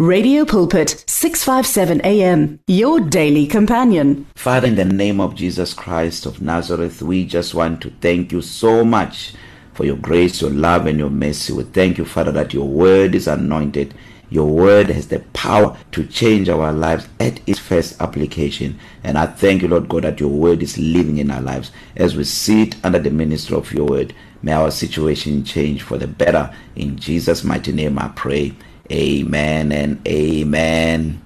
Radio Pulpit 657 AM your daily companion Father in the name of Jesus Christ of Nazareth we just want to thank you so much for your grace your love and your mercy we thank you Father that your word is anointed your word has the power to change our lives at its first application and I thank you Lord God that your word is living in our lives as we sit under the ministry of your word may our situation change for the better in Jesus mighty name I pray Amen and amen.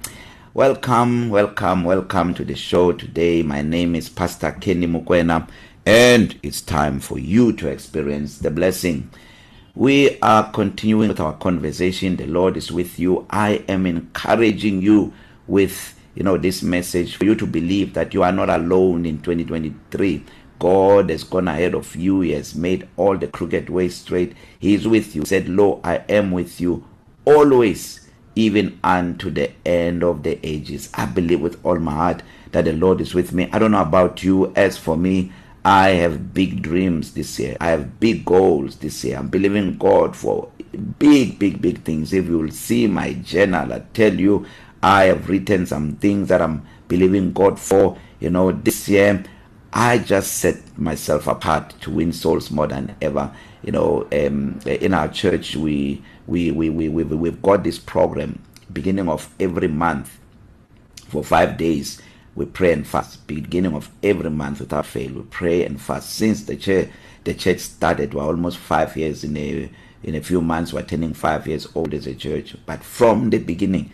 Welcome, welcome, welcome to the show today. My name is Pastor Kenny Mukwena, and it's time for you to experience the blessing. We are continuing with our conversation. The Lord is with you. I am encouraging you with you know this message for you to believe that you are not alone in 2023 God has gone ahead of you. He has made all the crooked ways straight. He is with you. He said, Lo, I am with you always even unto the end of the ages i believe with all my heart that the lord is with me i don't know about you as for me i have big dreams this year i have big goals this year i'm believing god for big big big things if you will see my journal i tell you i have written some things that i'm believing god for you know this year I just set myself apart to win souls more than ever. You know, um, in our church, we we we we we've, we've got this program beginning of every month for 5 days we pray and fast beginning of every month without fail we pray and fast since the church the church started we're almost 5 years in a in a few months we're turning 5 years old as a church but from the beginning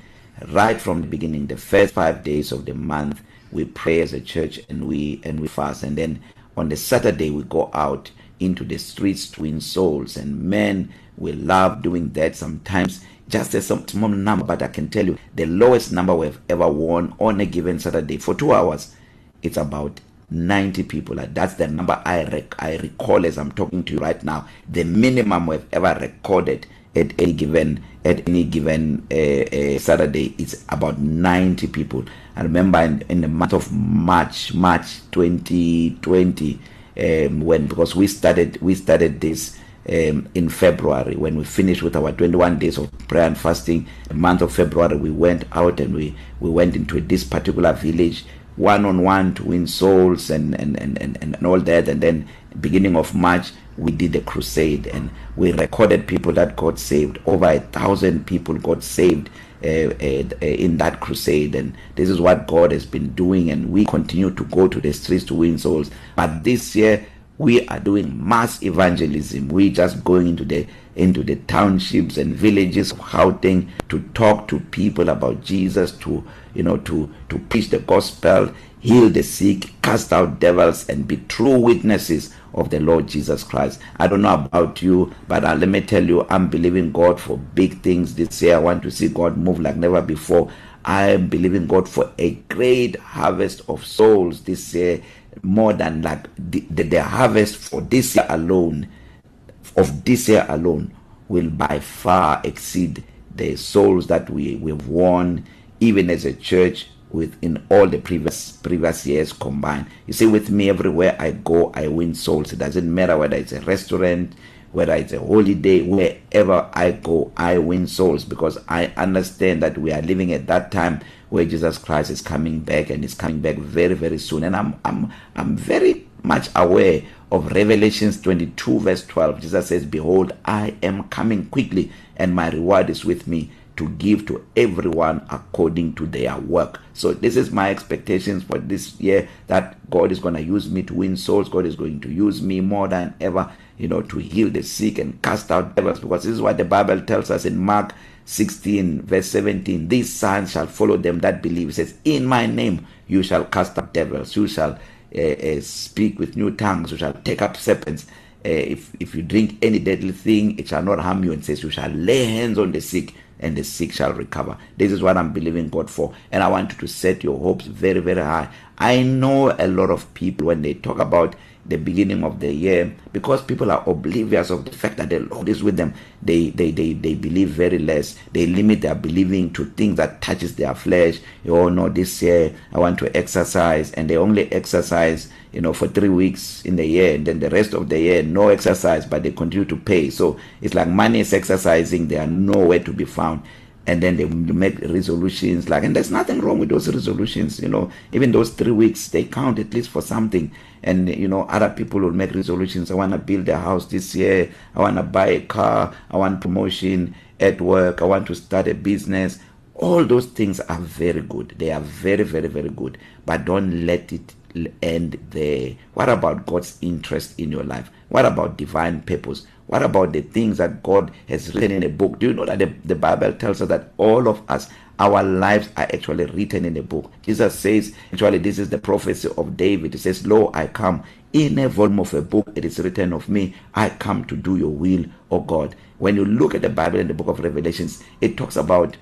right from the beginning the first 5 days of the month we pray as a church and we and we fast and then on the saturday we go out into the streets to win souls and men We love doing that sometimes. Just a small number, but I can tell you the lowest number we've ever won on a given Saturday for 2 hours, it's about 90 people. That's the number I rec- I recall as I'm talking to you right now. The minimum we've ever recorded at any given at any given uh, uh, Saturday is about 90 people. I remember in, in the month of March, March 2020, um, when because we started we started this um, in February when we finished with our 21 days of prayer and fasting. The month of February, we went out and we we went into this particular village one on one to win souls and and and and, and all that. And then beginning of March, we did a crusade and we recorded people that got saved. Over a thousand people got saved. Uh, uh, uh, in that crusade and this is what God has been doing and we continue to go to the streets to win souls but this year we are doing mass evangelism we just going into the into the townships and villages of Gauteng to talk to people about Jesus to you know to to preach the gospel heal the sick cast out devils and be true witnesses of the Lord Jesus Christ i don't know about you but uh, let me tell you i'm believing God for big things this year i want to see God move like never before i am believing God for a great harvest of souls this year more than like the, the, the harvest for this year alone of this year alone will by far exceed the souls that we we've won even as a church within all the previous previous years combined you see with me everywhere i go i win souls it doesn't matter whether it's a restaurant whether it's a holiday wherever I go I win souls because I understand that we are living at that time where Jesus Christ is coming back and is coming back very very soon and I'm I'm I'm very much aware of Revelations 22 verse 12 Jesus says behold I am coming quickly and my reward is with me to give to everyone according to their work. So this is my expectations for this year that God is going to use me to win souls. God is going to use me more than ever you know to heal the sick and cast out devils because this is what the bible tells us in mark 16 verse 17 these signs shall follow them that believe it says in my name you shall cast out devils you shall uh, uh, speak with new tongues you shall take up serpents uh, if if you drink any deadly thing it shall not harm you and says you shall lay hands on the sick and the sick shall recover this is what i'm believing god for and i want you to set your hopes very very high i know a lot of people when they talk about the beginning of the year because people are oblivious of the fact that the Lord is with them. They they they, they believe very less. They limit their believing to things that touches their flesh. You oh, all know this year I want to exercise and they only exercise you know for 3 weeks in the year and then the rest of the year no exercise but they continue to pay. So it's like money is exercising they are nowhere to be found. and then they make resolutions like and there's nothing wrong with those resolutions you know even those 3 weeks they count at least for something and you know other people will make resolutions i want to build a house this year i want to buy a car i want promotion at work i want to start a business all those things are very good they are very very very good but don't let it end there what about god's interest in your life what about divine purpose What about the things that God has written in a book? Do you know that the, the Bible tells us that all of us, our lives are actually written in a book. Jesus says, actually, this is the prophecy of David. He says, Lo, I come in a volume of a book, it is written of me, I come to do your will, O God. When you look at the Bible and the book of Revelations, it talks about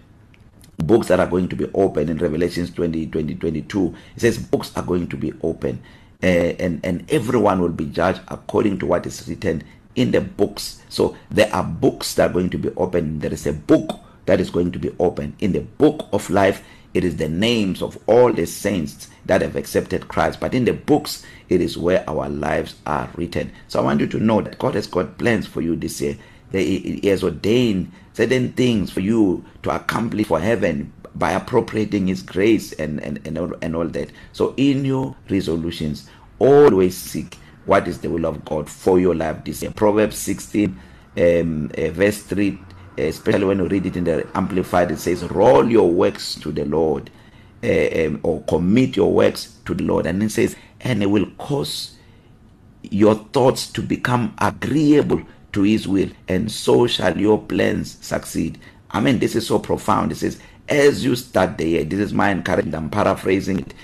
books that are going to be open in Revelations 20, 20 22. It says, books are going to be open. Uh, and and everyone will be judged according to what is written in the books. So there are books that are going to be opened. There is a book that is going to be opened. In the book of life, it is the names of all the saints that have accepted Christ. But in the books, it is where our lives are written. So I want you to know that God has got plans for you this year. He has ordained certain things for you to accomplish for heaven by appropriating his grace and and and all, and all that so in your resolutions always seek what is the will of God for your life this year. Proverbs 16 um uh, verse 3 uh, especially when you read it in the amplified it says roll your works to the Lord uh, um, or commit your works to the Lord and it says and it will cause your thoughts to become agreeable to his will and so shall your plans succeed i mean this is so profound it says as you start the year this is my encouragement i'm paraphrasing it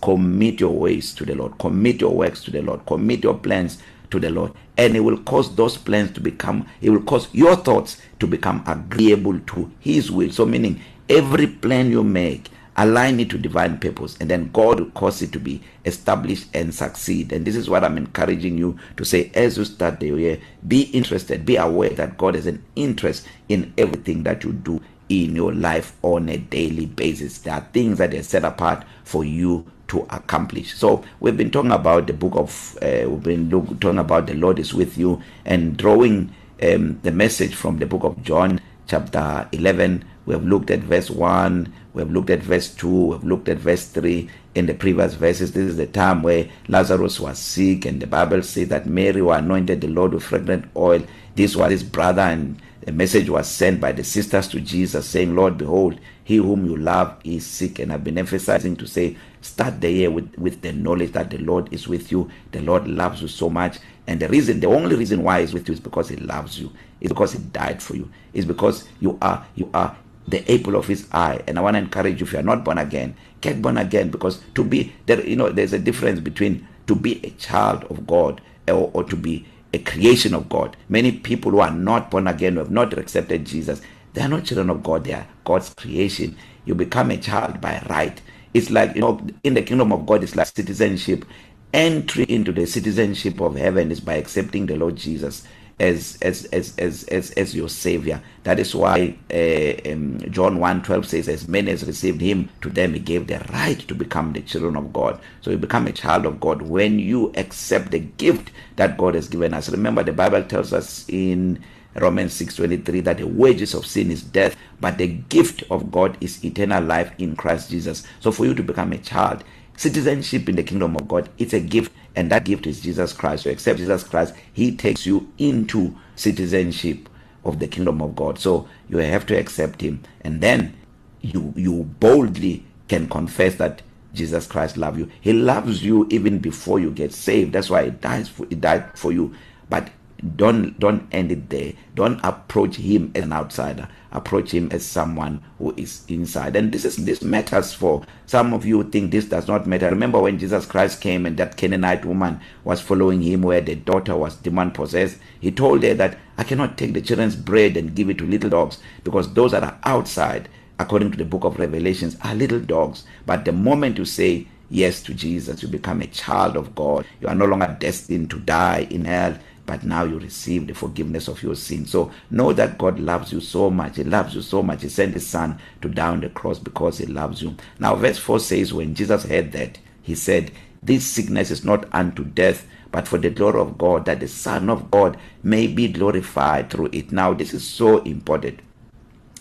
Commit your ways to the Lord. Commit your works to the Lord. Commit your plans to the Lord. And it will cause those plans to become, it will cause your thoughts to become agreeable to His will. So, meaning every plan you make, align it to divine purpose and then God will cause it to be established and succeed and this is what I'm encouraging you to say as you start the year be interested be aware that God has an interest in everything that you do in your life on a daily basis there are things that are set apart for you to accomplish. So we've been talking about the book of uh, we've been look, talking about the Lord is with you and drawing um, the message from the book of John chapter 11 we have looked at verse 1 we have looked at verse 2 we have looked at verse 3 in the previous verses this is the time where Lazarus was sick and the bible says that Mary was anointed the Lord with fragrant oil this was his brother and a message was sent by the sisters to Jesus saying Lord behold he whom you love is sick and I've been emphasizing to say start the year with with the knowledge that the Lord is with you the Lord loves you so much and the reason the only reason why he's with you is because he loves you is because he died for you is because you are you are the apple of his eye and i want to encourage you if you are not born again get born again because to be there you know there's a difference between to be a child of god or, or to be a creation of god many people who are not born again who have not accepted jesus they are not children of god they are god's creation you become a child by right It's like, you know, in the kingdom of God, it's like citizenship. Entry into the citizenship of heaven is by accepting the Lord Jesus as as as as as, as your savior that is why uh, um, John 1:12 says as many as received him to them he gave the right to become the children of God so you become a child of God when you accept the gift that God has given us remember the bible tells us in Romans 6:23 that the wages of sin is death but the gift of God is eternal life in Christ Jesus. So for you to become a child, citizenship in the kingdom of God, it's a gift and that gift is Jesus Christ. So accept Jesus Christ, he takes you into citizenship of the kingdom of God. So you have to accept him and then you you boldly can confess that Jesus Christ love you. He loves you even before you get saved. That's why he dies for, he died for you. But don't don't end it there don't approach him as an outsider approach him as someone who is inside and this is this matters for some of you think this does not matter remember when Jesus Christ came and that Canaanite woman was following him where the daughter was demon possessed he told her that I cannot take the children's bread and give it to little dogs because those that are outside according to the book of revelations are little dogs but the moment you say yes to Jesus you become a child of God you are no longer destined to die in hell but now you receive the forgiveness of your sins so know that God loves you so much he loves you so much he sent his son to die on the cross because he loves you now verse 4 says when Jesus heard that he said this sickness is not unto death but for the glory of God that the son of God may be glorified through it now this is so important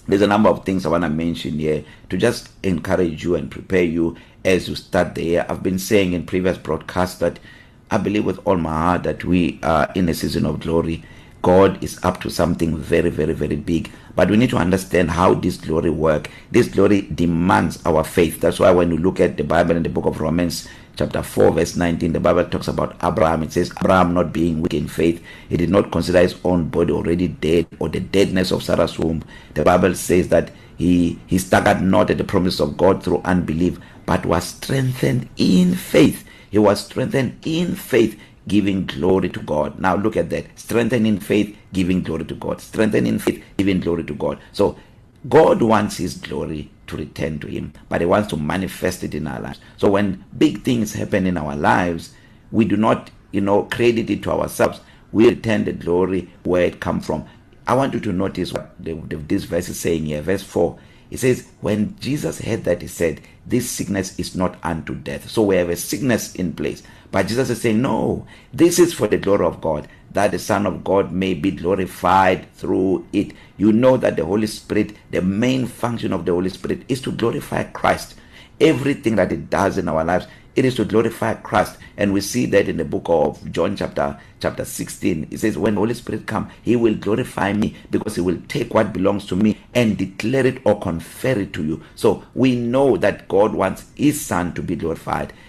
there's a number of things I want to mention here to just encourage you and prepare you as you start the year. I've been saying in previous broadcasts that I believe with all my heart that we are in a season of glory. God is up to something very, very, very big. But we need to understand how this glory work. This glory demands our faith. That's why when you look at the Bible in the book of Romans, chapter 4, verse 19, the Bible talks about Abraham. It says, Abraham not being weak in faith, he did not consider his own body already dead or the deadness of Sarah's womb. The Bible says that he, he staggered not at the promise of God through unbelief, but was strengthened in faith He was strengthened in faith, giving glory to God. Now look at that. Strengthened in faith, giving glory to God. Strengthened in faith, giving glory to God. So God wants his glory to return to him, but he wants to manifest it in our lives. So when big things happen in our lives, we do not, you know, credit it to ourselves. We return the glory where it come from. I want you to notice what the, the, this verse is saying here, verse 4. He says, when Jesus heard that, he said, This sickness is not unto death. So we have a sickness in place. But Jesus is saying, No, this is for the glory of God, that the Son of God may be glorified through it. You know that the Holy Spirit, the main function of the Holy Spirit is to glorify Christ. Everything that it does in our lives It is to glorify Christ. And we see that in the book of John chapter chapter 16. It says when Holy Spirit come, he will glorify me because he will take what belongs to me and declare it or confer it to you. So we know that God wants his son to be glorified.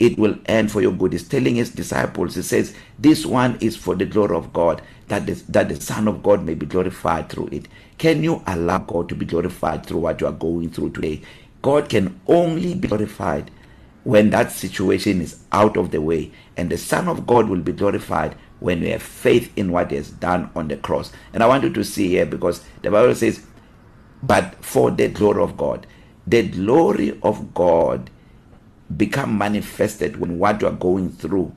it will end for your good. He's telling his disciples, he says, This one is for the glory of God, that the, that the Son of God may be glorified through it. Can you allow God to be glorified through what you are going through today? God can only be glorified when that situation is out of the way, and the Son of God will be glorified when you have faith in what He has done on the cross. And I want you to see here because the Bible says, But for the glory of God, the glory of God become manifested when what you are going through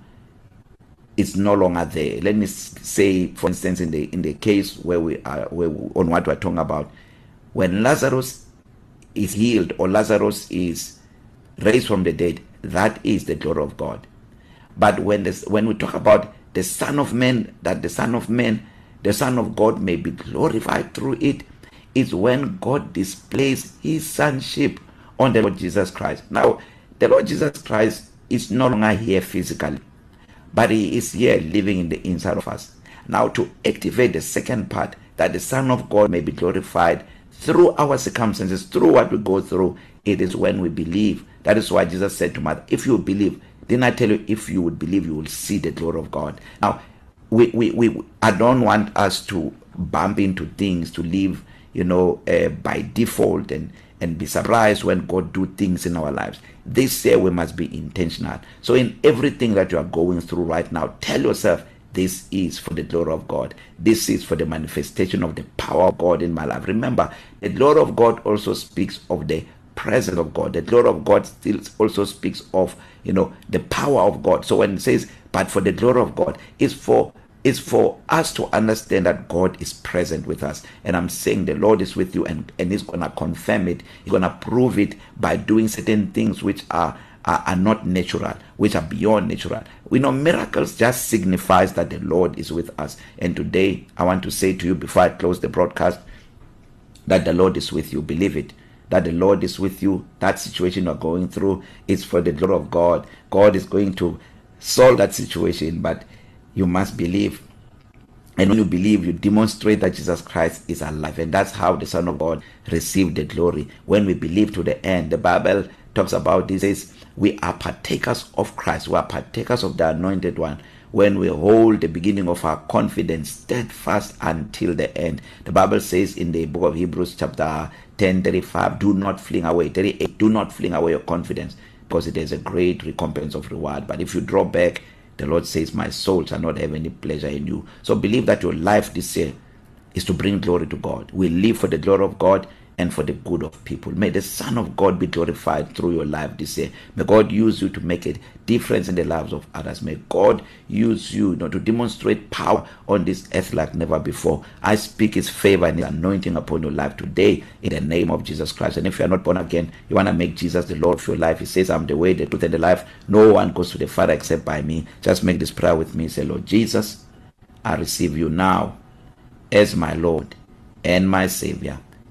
it's no longer there let me say for instance in the in the case where we are where we, on what we're talking about when lazarus is healed or lazarus is raised from the dead that is the glory of god but when this when we talk about the son of man that the son of man the son of god may be glorified through it is when god displays his sonship on the lord jesus christ now The Lord Jesus Christ is no longer here physically, but he is here living in the inside of us. Now to activate the second part that the son of God may be glorified through our circumstances, through what we go through, it is when we believe. That is why Jesus said to Martha, if you believe, then I tell you if you would believe you will see the glory of God. Now we we we I don't want us to bump into things to live, you know, uh, by default and and be surprised when God do things in our lives. This year we must be intentional. So in everything that you are going through right now, tell yourself this is for the glory of God. This is for the manifestation of the power of God in my life. Remember, the glory of God also speaks of the presence of God. The glory of God still also speaks of, you know, the power of God. So when it says but for the glory of God, it's for is for us to understand that God is present with us and I'm saying the Lord is with you and and he's going to confirm it he's going to prove it by doing certain things which are are, are not natural which are beyond natural we know miracles just signifies that the Lord is with us and today I want to say to you before I close the broadcast that the Lord is with you believe it that the Lord is with you that situation you're going through is for the glory of God God is going to solve that situation but you must believe. And when you believe, you demonstrate that Jesus Christ is alive. And that's how the Son of God received the glory. When we believe to the end, the Bible talks about this is we are partakers of Christ. We are partakers of the anointed one when we hold the beginning of our confidence steadfast until the end. The Bible says in the book of Hebrews chapter 10 35, do not fling away. 38, do not fling away your confidence because it is a great recompense of reward. But if you draw back The Lord says, My soul shall not have any pleasure in you. So believe that your life this year is to bring glory to God. We live for the glory of God and for the good of people. May the Son of God be glorified through your life this year. May God use you to make a difference in the lives of others. May God use you, you know, to demonstrate power on this earth like never before. I speak His favor and His anointing upon your life today in the name of Jesus Christ. And if you are not born again, you want to make Jesus the Lord of your life. He says, "I'm the way, the truth, and the life. No one goes to the Father except by me." Just make this prayer with me. Say, "Lord Jesus, I receive you now as my Lord and my Savior."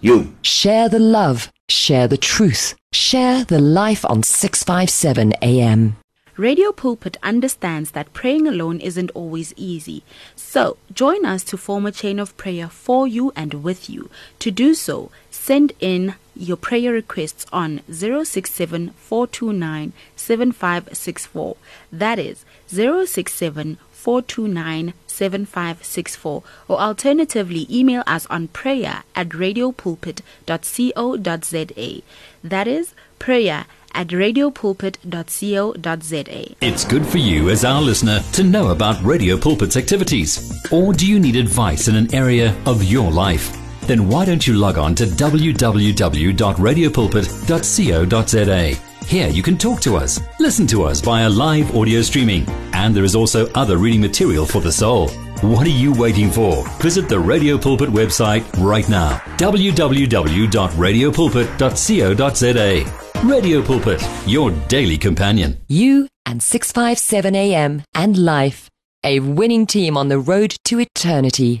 you. Share the love. Share the truth. Share the life on 657 AM. Radio Pulpit understands that praying alone isn't always easy. So, join us to form a chain of prayer for you and with you. To do so, send in your prayer requests on 067 429 7564. That is 067 429 7564 or alternatively email us on prayer at radiopulpit.co.za. That is prayer at radiopulpit.co.za. It's good for you as our listener to know about Radio Pulpit's activities. Or do you need advice in an area of your life? Then why don't you log on to www.radiopulpit.co.za. Here you can talk to us, listen to us via live audio streaming and there is also other reading material for the soul. What are you waiting for? Visit the Radio Pulpit website right now www.radiopulpit.co.za. Radio Pulpit, your daily companion. You and 657 AM and life, a winning team on the road to eternity.